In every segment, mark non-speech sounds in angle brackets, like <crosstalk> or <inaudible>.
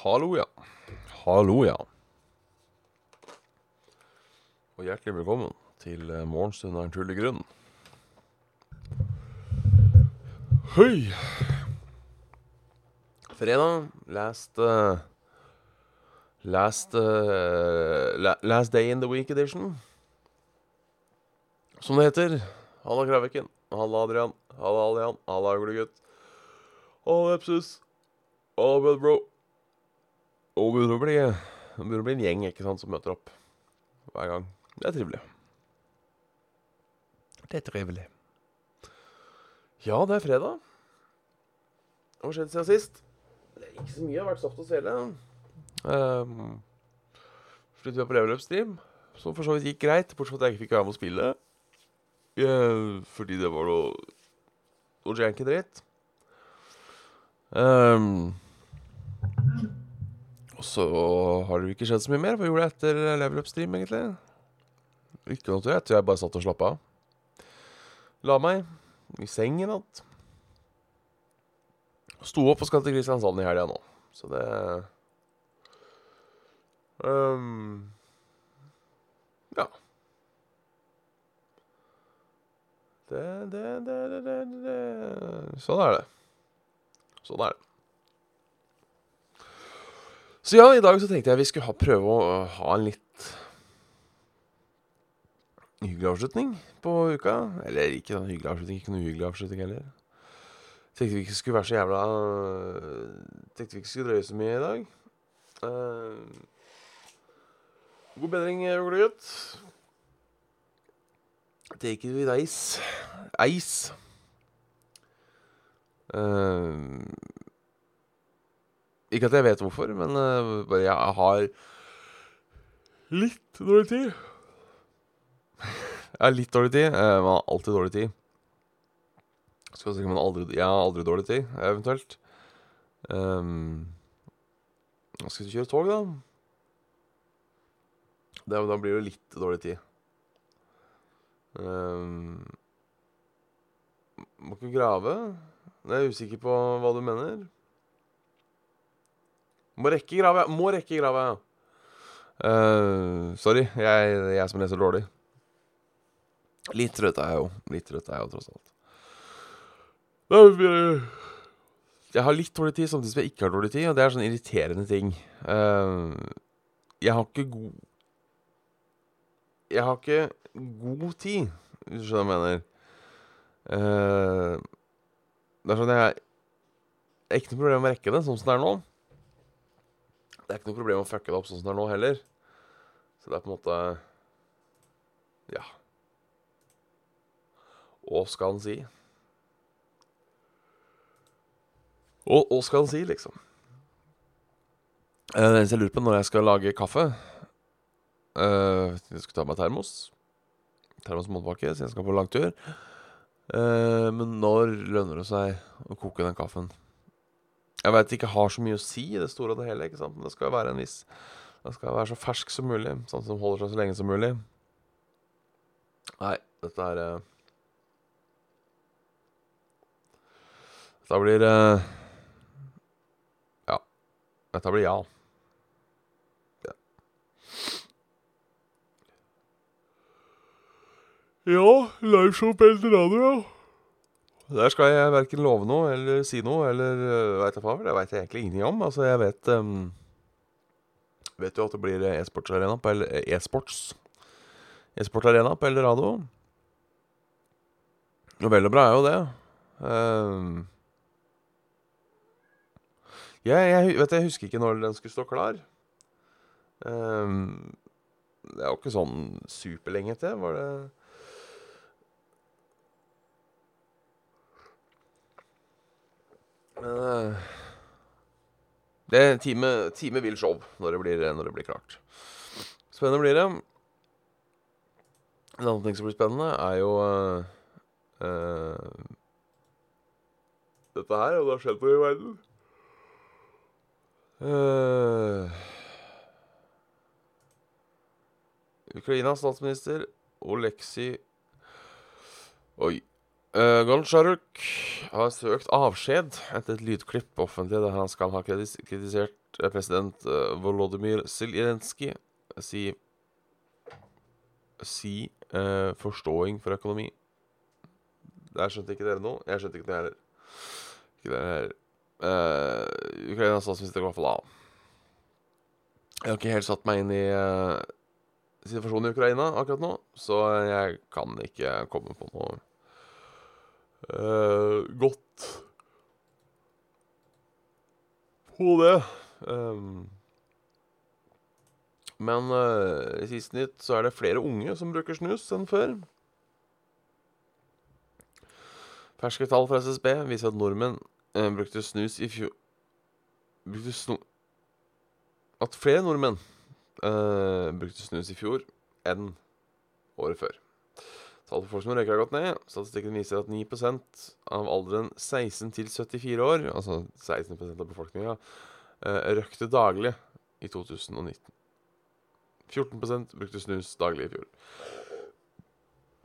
Hallo, ja. Hallo, ja. Og hjertelig velkommen til eh, Morgenstund av en tullig grunn. Høy! Fredag, last uh, Last uh, Last day in the week edition. Som det heter. Halla, Kraviken. Halla, Adrian. Halla, Adrian. Halla, Uglegutt. Halla, Epsus. Halla, Bedbro. bro. Og begynner å bli, begynner å bli en gjeng ikke sant, som møter opp hver gang. Det er trivelig. Det er trivelig. Ja, det er fredag. Hva har skjedd siden sist? Det er ikke så mye. Det har vært stoft å svele. Um, Sluttet på leveløpsstream, som for så vidt gikk greit, bortsett fra at jeg ikke fikk være med å spille. Uh, fordi det var noe, noe janky dritt. Um, og så har det jo ikke skjedd så mye mer. Hva gjorde jeg etter level up-stream, egentlig? Ikke noe til tror Jeg bare satt og slappa av. La meg i seng i natt. Sto opp og skal til Kristiansand i helga nå. Så det um, Ja. Det, det, det, det, det Sånn er det. Sånn er det. Så ja, i dag så tenkte jeg vi skulle ha, prøve å ha en litt hyggelig avslutning på uka. Eller ikke noen hyggelig avslutning, ikke noen hyggelig avslutning heller. Tenkte vi ikke skulle være så jævla Tenkte vi ikke skulle drøye så mye i dag. Uh, god bedring, Oglegutt. Take it with ice. Ice. Uh, ikke at jeg vet hvorfor, men uh, jeg har litt dårlig tid. jeg har litt dårlig tid. Uh, man har alltid dårlig tid. Skal si, man aldri, jeg har aldri dårlig tid, eventuelt. Um, skal vi kjøre tog, da? Det, da blir det litt dårlig tid. Um, må ikke grave. Jeg er usikker på hva du mener. Må rekke grave. Må rekke grave. Uh, sorry, jeg, jeg som leser dårlig. Litt trøtt er jeg jo. Litt trøtt er jeg jo, tross alt. Jeg har litt dårlig tid samtidig som jeg ikke har dårlig tid, og det er sånn irriterende ting. Uh, jeg har ikke god Jeg har ikke god tid, hvis du skjønner hva jeg mener. Uh, det er sånn jeg Det er ikke noe problem med å rekke det sånn som det er nå. Det er ikke noe problem å fucke det opp sånn som det er nå heller. Så det er på en måte Ja. Hva skal han si? Og hva skal han si, liksom? Det eneste jeg lurer på når jeg skal lage kaffe uh, Jeg skal ta meg termos. Termos matpakke, så jeg skal på langtur. Uh, men når lønner det seg å koke den kaffen? Jeg det ikke har så mye å si i det store og det hele, ikke sant? men det skal jo være en viss Den skal være så fersk som mulig, sånn som holder seg så lenge som mulig. Nei, dette er uh, Dette blir uh, Ja. Dette blir ja. ja. Ja, liveshow på Eldorado, ja. Der skal jeg verken love noe eller si noe, eller uh, veit jeg faen. Det veit jeg egentlig ingenting om. Altså, jeg vet um, Vet jo at det blir e-sportsarena på E-sports E-sportarena på Eldorado. Og vel og bra er jo det. Um, jeg, jeg, vet, jeg husker ikke når den skulle stå klar. Um, det er jo ikke sånn superlenge til. Var det Men uh, Det er time, time vil show når det, blir, når det blir klart. Spennende blir det. En annen ting som blir spennende, er jo uh, uh, Dette her, og det har skjedd noe i verden. Uh, Ukrainas statsminister Oleksij Oi. Uh, Goldsharuk har søkt avskjed etter et lydklipp offentlig der han skal ha kritis kritisert eh, president uh, Volodymyr Zelenskyj si si uh, forståing for økonomi. Der skjønte ikke dere noe. Jeg skjønte ikke det heller. Ikke det heller. Uh, Ukrainas statsminister går i hvert fall av. Jeg har ikke helt satt meg inn i situasjonen i Ukraina akkurat nå, så jeg kan ikke komme på noe uh, godt på det. Um, men uh, siste nytt så er det flere unge som bruker snus enn før. Ferske tall fra SSB viser at nordmenn uh, brukte snus i fjor Brukte snu... At flere nordmenn uh, brukte snus i fjor enn året før. Tallet på folk som røyker, har gått ned. Statistikken viser at 9% av alderen 16 til 74 år, altså 16 av befolkninga, eh, røykte daglig i 2019. 14% brukte snus daglig i fjor.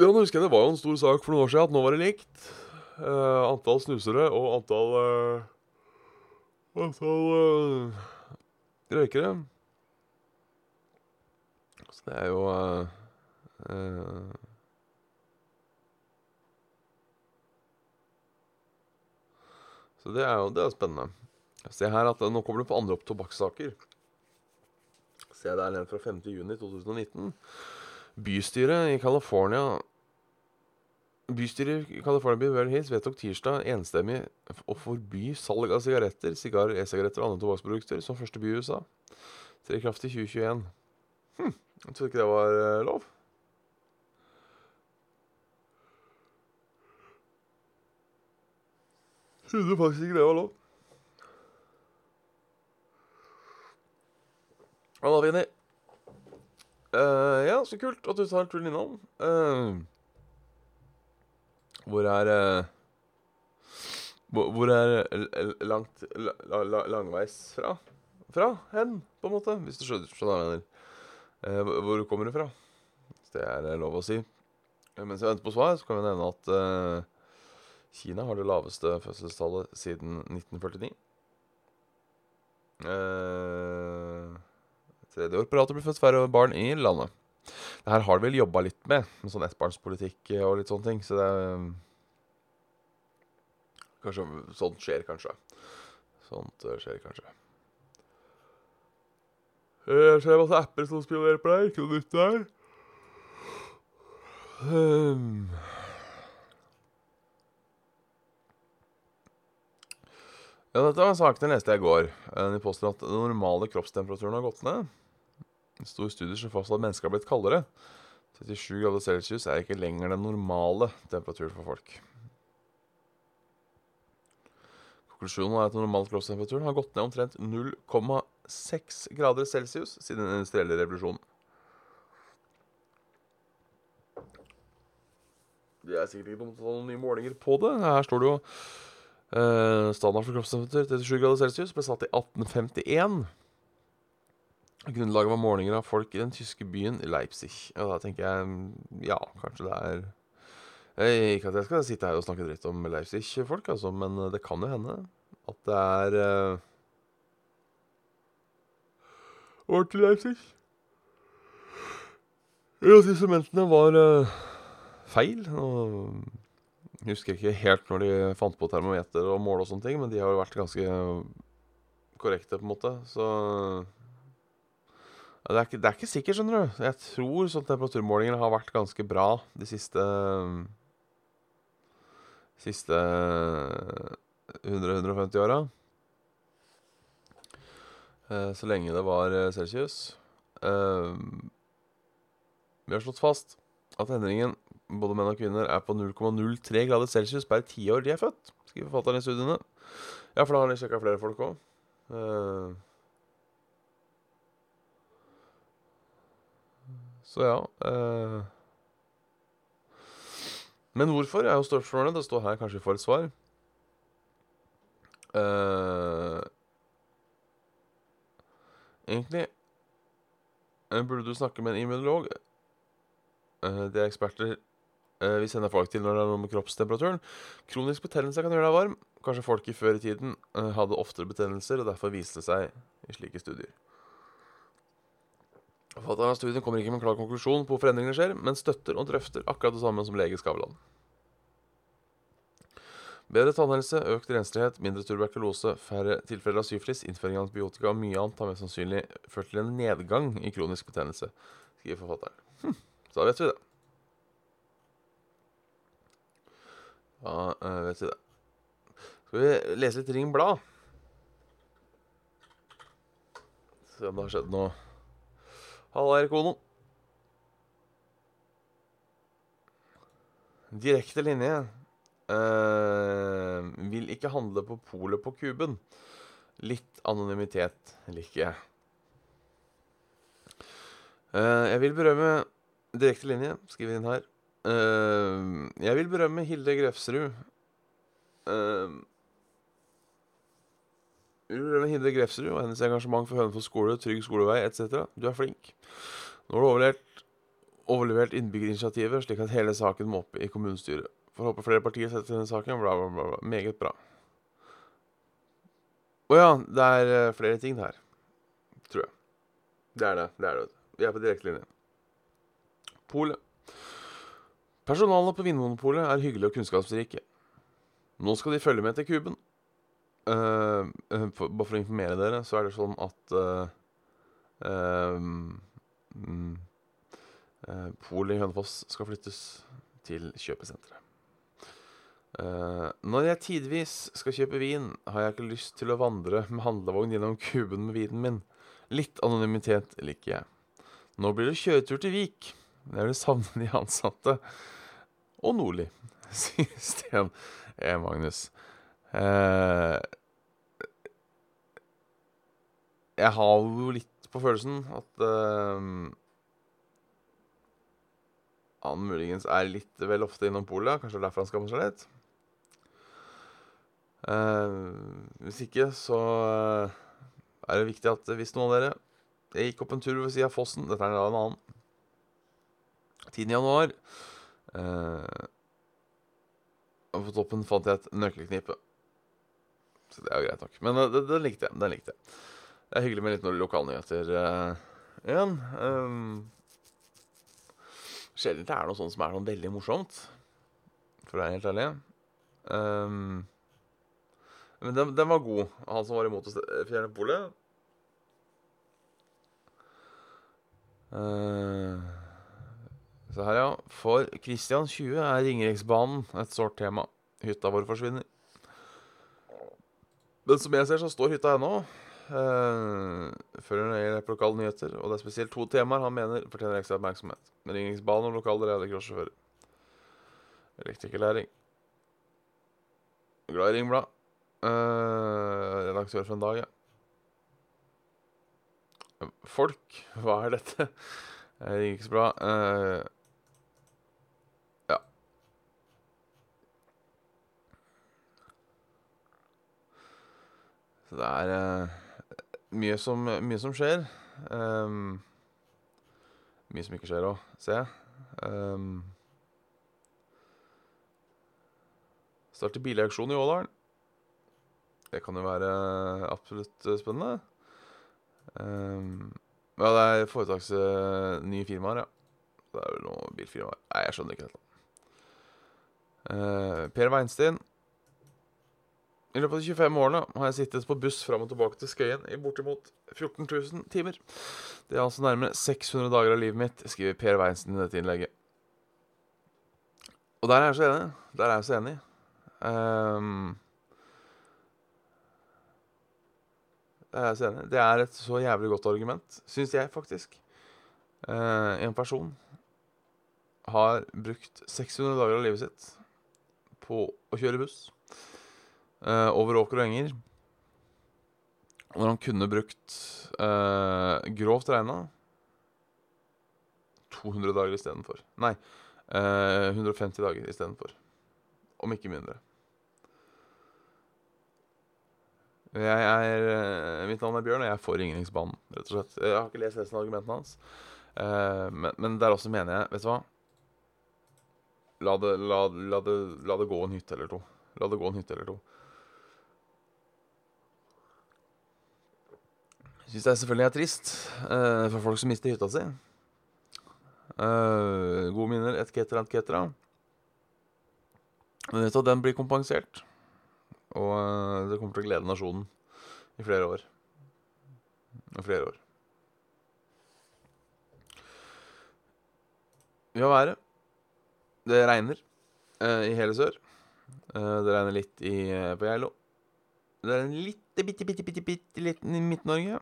Ja, nå husker jeg Det var jo en stor sak for noen år siden at nå var det likt. Uh, antall snusere og antall uh, Antall uh, røykere. Så det er jo Så det er jo det er spennende. Se her at Nå kommer det på andre opp tobakkssaker. Se er en fra 5.6.2019. Bystyret i California Bystyret i California Beverly Hills vedtok tirsdag enstemmig å forby salg av sigaretter, sigarer, e-sigaretter og andre tobakksprodukter som første by i USA. Trer i kraft i 2021. Hm, jeg trodde ikke det var uh, lov. Trodde faktisk ikke det var lov. Ja, da, Vinni. Uh, ja, så kult at du tar turen innom. Uh, hvor er uh, Hvor er langt la, la, langveis fra? Fra? Hen, på en måte? Hvis du skjønner, hva jeg mener. hvor kommer du fra? Hvis det er lov å si. Mens jeg venter på svar, så kan vi nevne at Kina har det laveste fødselstallet siden 1949. Eh, tredje år på rad det blir født færre barn i landet. Det her har de vel jobba litt med, med sånn ettbarnspolitikk og litt sånne ting. Så det er, Kanskje Sånt skjer kanskje. Sånt uh, skjer kanskje. Jeg ser masse apper som spionerer på deg. Ikke noe nytt der. Um. Ja, dette var saken jeg leste i går. De påstår at den normale kroppstemperaturen har gått ned. En stor studie som fastslår at mennesker har blitt kaldere. 37 grader celsius er ikke lenger den normale temperaturen for folk. Konklusjonen er at den normale kroppstemperaturen har gått ned omtrent 0,6 grader celsius siden den industrielle revolusjonen. Det er sikkert ikke dumt noen nye målinger på det. Her står det jo standard for kroppstemperatur 37 grader celsius ble satt i 1851. Grunnlaget var målinger av folk i den tyske byen Leipzig. Og da tenker jeg ja, kanskje det er eh, Ikke at jeg skal sitte her og snakke dritt om Leipzig-folk, altså, men det kan jo hende at det er uh, Over til Leipzig. Ja, at instrumentene var uh, feil. og jeg husker ikke helt når de fant på termometer og mål og sånne ting, men de har jo vært ganske korrekte, på en måte. Så det, er ikke, det, er ikke, sikkert, skjønner du. Jeg tror sånn temperaturmålingene har vært ganske bra de siste Siste 100-150 åra. Eh, så lenge det var eh, celsius. Eh, vi har slått fast at endringen både menn og kvinner er på 0,03 grader celsius per tiår de er født, skriver forfatteren i studiene. Ja, for da har de sjekka flere folk òg. Uh, eh, så ja uh, Men hvorfor er jo spørsmålet. Det står her, kanskje får et svar. Uh, egentlig burde du snakke med en immunolog. De er eksperter vi sender folk til når det er noe med kroppstemperaturen. Kronisk betennelse kan gjøre deg varm. Kanskje folk i før i tiden eh, hadde oftere betennelser, og derfor viste det seg i slike studier. Forfatteren av studien kommer ikke med en klar konklusjon på hvorfor endringene skjer, men støtter og drøfter akkurat det samme som lege Skavlan. Bedre tannhelse, økt renslighet, mindre tuberkulose, færre tilfeller av syflis, innføring av antibiotika og mye annet har mest sannsynlig ført til en nedgang i kronisk betennelse, skriver forfatteren. Hm, så da vet vi det. Da uh, vet du det. Skal vi lese litt Ring Blad? Se om det har skjedd noe. Halla, Erik Ono. Direkte linje. Uh, vil ikke handle på polet på kuben. Litt anonymitet liker jeg. Uh, jeg vil berømme Direkte linje, skriver inn her. Uh, jeg vil berømme Hilde Grefsrud. jeg vil berømme Hilde Grefsrud og hennes engasjement for Hønefoss skole, trygg skolevei etc. Du er flink. Nå har du overlevert, overlevert innbyggerinitiativet, slik at hele saken må opp i kommunestyret. Får håpe flere partier setter denne saken. Bla, bla, bla. bla. Meget bra. Å ja, det er uh, flere ting her. Tror jeg. Det er det. det er det. Vi er på direktelinje. Polet. Personalet på Vinmonopolet er hyggelig og kunnskapsrike. Nå skal de følge med til kuben. Uh, uh, for, bare for å informere dere, så er det sånn at um, Polet i Hønefoss skal flyttes til kjøpesenteret. Uh, når jeg tidvis skal kjøpe vin, har jeg ikke lyst til å vandre med handlevogn gjennom kuben med vinen min. Litt anonymitet liker jeg. Nå blir det kjøretur til Vik. Jeg vil savne de ansatte. Og Nordli, <laughs> sier Sten E. Magnus. Eh, jeg har jo litt på følelsen at eh, han muligens er litt vel ofte innom polet. Kanskje det er derfor han skammer seg litt. Eh, hvis ikke, så uh, er det viktig at hvis noen av dere Jeg gikk opp en tur ved siden av fossen. Dette er en annen. 10. januar. Uh, og på toppen fant jeg et nøkkelknipe. Så det er jo greit nok. Men det, den likte jeg. Den likte jeg. Det er hyggelig med litt lokalnyheter igjen. Um, Sjelden det er noe sånt som er noe veldig morsomt, for å være helt ærlig. Um, men den, den, var god, han som var imot å fjerne polet. Uh, se her, ja. For Christian 20 er Ringeriksbanen et sårt tema. Hytta vår forsvinner. Men som jeg ser, så står hytta ennå. Uh, følger nøye på lokale nyheter, og det er spesielt to temaer han mener fortjener ekstra oppmerksomhet. Ringeriksbanen og lokale radiocrossjåfører. Elektrikerlæring. Glad i Ringblad. Uh, redaktør for en dag, ja. Folk, hva er dette? Det gikk ikke så bra. Uh, ja. Det er uh, mye, som, mye som skjer. Um, mye som ikke skjer òg, ser jeg. Um, starter bilauksjon i Ådalen. Det kan jo være absolutt eh, spennende. Um, ja, det er foretaks uh, nye firmaer, ja. Det er vel noen bilfirmaer. Nei, jeg skjønner ikke dette. Uh, per Weinstein. I løpet av de 25 årene har jeg sittet på buss fram og tilbake til Skøyen i bortimot 14 000 timer. Det er altså nærmere 600 dager av livet mitt, skriver Per Weinstein i dette innlegget. Og der er jeg så enig. Der er jeg så enig. Um, er jeg så enig. Det er et så jævlig godt argument, syns jeg faktisk. Uh, en person har brukt 600 dager av livet sitt på å kjøre buss uh, over åker og enger. Når han kunne brukt uh, grovt regna 200 dager istedenfor. Nei, 150 dager istedenfor. Om ikke mindre. Jeg er, eh, mitt navn er Bjørn, og jeg er for Ringeriksbanen, rett og slett. Jeg har ikke lest resten av argumentene hans. Uh, men, men, der også mener jeg Vet du hva? la det, la, la, det, la det gå en hytte eller to. La det gå en hytte eller to. Syns jeg selvfølgelig er trist uh, for folk som mister hytta si. Uh, gode minner, et cetera, et cetera. Men vet du den blir kompensert. Og uh, det kommer til å glede nasjonen i flere år. I flere år. Vi har været. Det regner i hele sør. Det regner litt i, på Geilo. Det regner litt, bitte, bitte, bitte, bitte liten i Midt-Norge.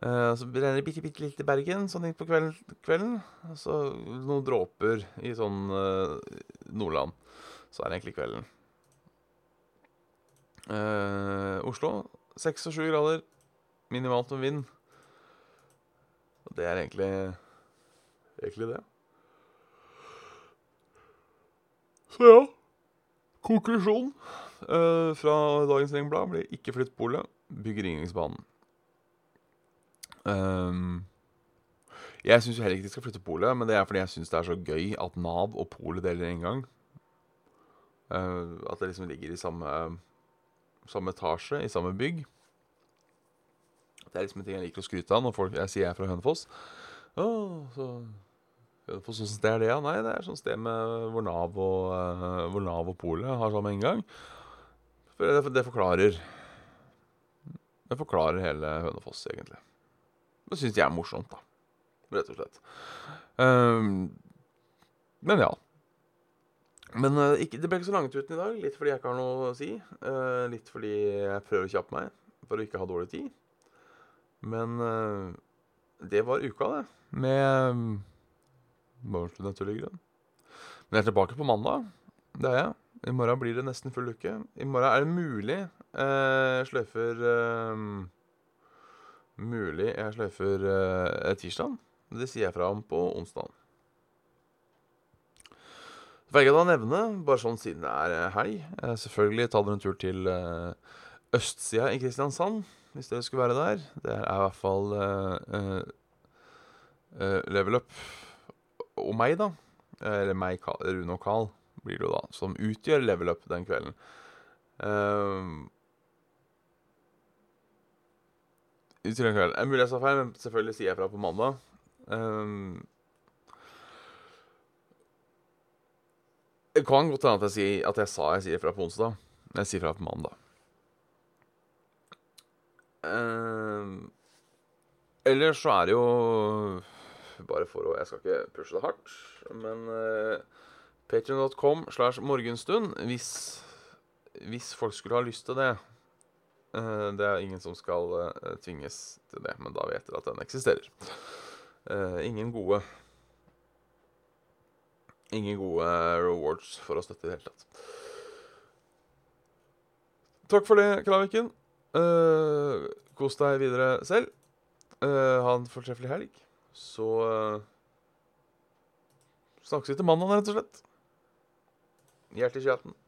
Eh, så regner det bitte, bitte litt i Bergen sånn litt på kvelden. kvelden. Så noen dråper i sånn uh, Nordland. Så er det egentlig kvelden. Uh, Oslo seks og sju grader. Minimalt med vind. Og det er egentlig egentlig det. Så ja. Konklusjon fra dagens Ringblad blir ikke flytt polet, bygg Ringeriksbanen. Um, jeg syns heller ikke de skal flytte polet, men det er fordi jeg syns det er så gøy at Nav og polet deler inngang. Uh, at det liksom ligger i samme, samme etasje, i samme bygg. Det er liksom en ting jeg liker å skryte av når folk, jeg sier jeg er fra Hønefoss. Oh, så Hønefoss, Åssen sted er det? Ja? Nei, det er sånn sted med, hvor Nav og, uh, hvor Nav og polet har samme inngang. Det, det forklarer Det forklarer hele Hønefoss, egentlig. Det syns jeg er morsomt, da. Rett og slett. Um, men ja. Men uh, ikke, det ble ikke så langt uten i dag. Litt fordi jeg ikke har noe å si. Uh, litt fordi jeg prøver å kjappe meg for å ikke ha dårlig tid. Men uh, det var uka, det. Med um, Morgenstund, naturlig grunn. Men jeg er tilbake på mandag. Det er jeg. I morgen blir det nesten full uke. I morgen er det mulig jeg sløyfer Mulig jeg sløyfer uh, tirsdag. Det sier jeg fra om på onsdag. Velger å nevne, bare sånn siden det er helg uh, Selvfølgelig ta dere en tur til uh, østsida i Kristiansand, hvis dere skulle være der. Det er i hvert fall uh, Level Up og meg, da. Eller meg, Rune og Carl, blir det jo da. Som utgjør Level Up den kvelden. Uh, Utrolig kveld. Det er mulig jeg sa feil, men selvfølgelig sier jeg fra på mandag. Um, det kan godt hende at jeg, sier, at jeg sa jeg sier fra på onsdag. Men jeg sier fra på mandag. Um, ellers så er det jo Bare for å Jeg skal ikke pushe det hardt, men uh, Patrion.com slash morgenstund hvis, hvis folk skulle ha lyst til det Eh, det er ingen som skal uh, tvinges til det, men da vet dere at den eksisterer. Uh, ingen gode Ingen gode rewards for å støtte i det hele tatt. Takk for det, Kraviken. Uh, kos deg videre selv. ha en fortreffelig helg. Så snakkes vi til mandag, rett og slett. Hjertelig chatten.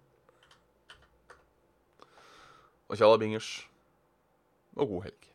Og tjallabingers. Og god helg.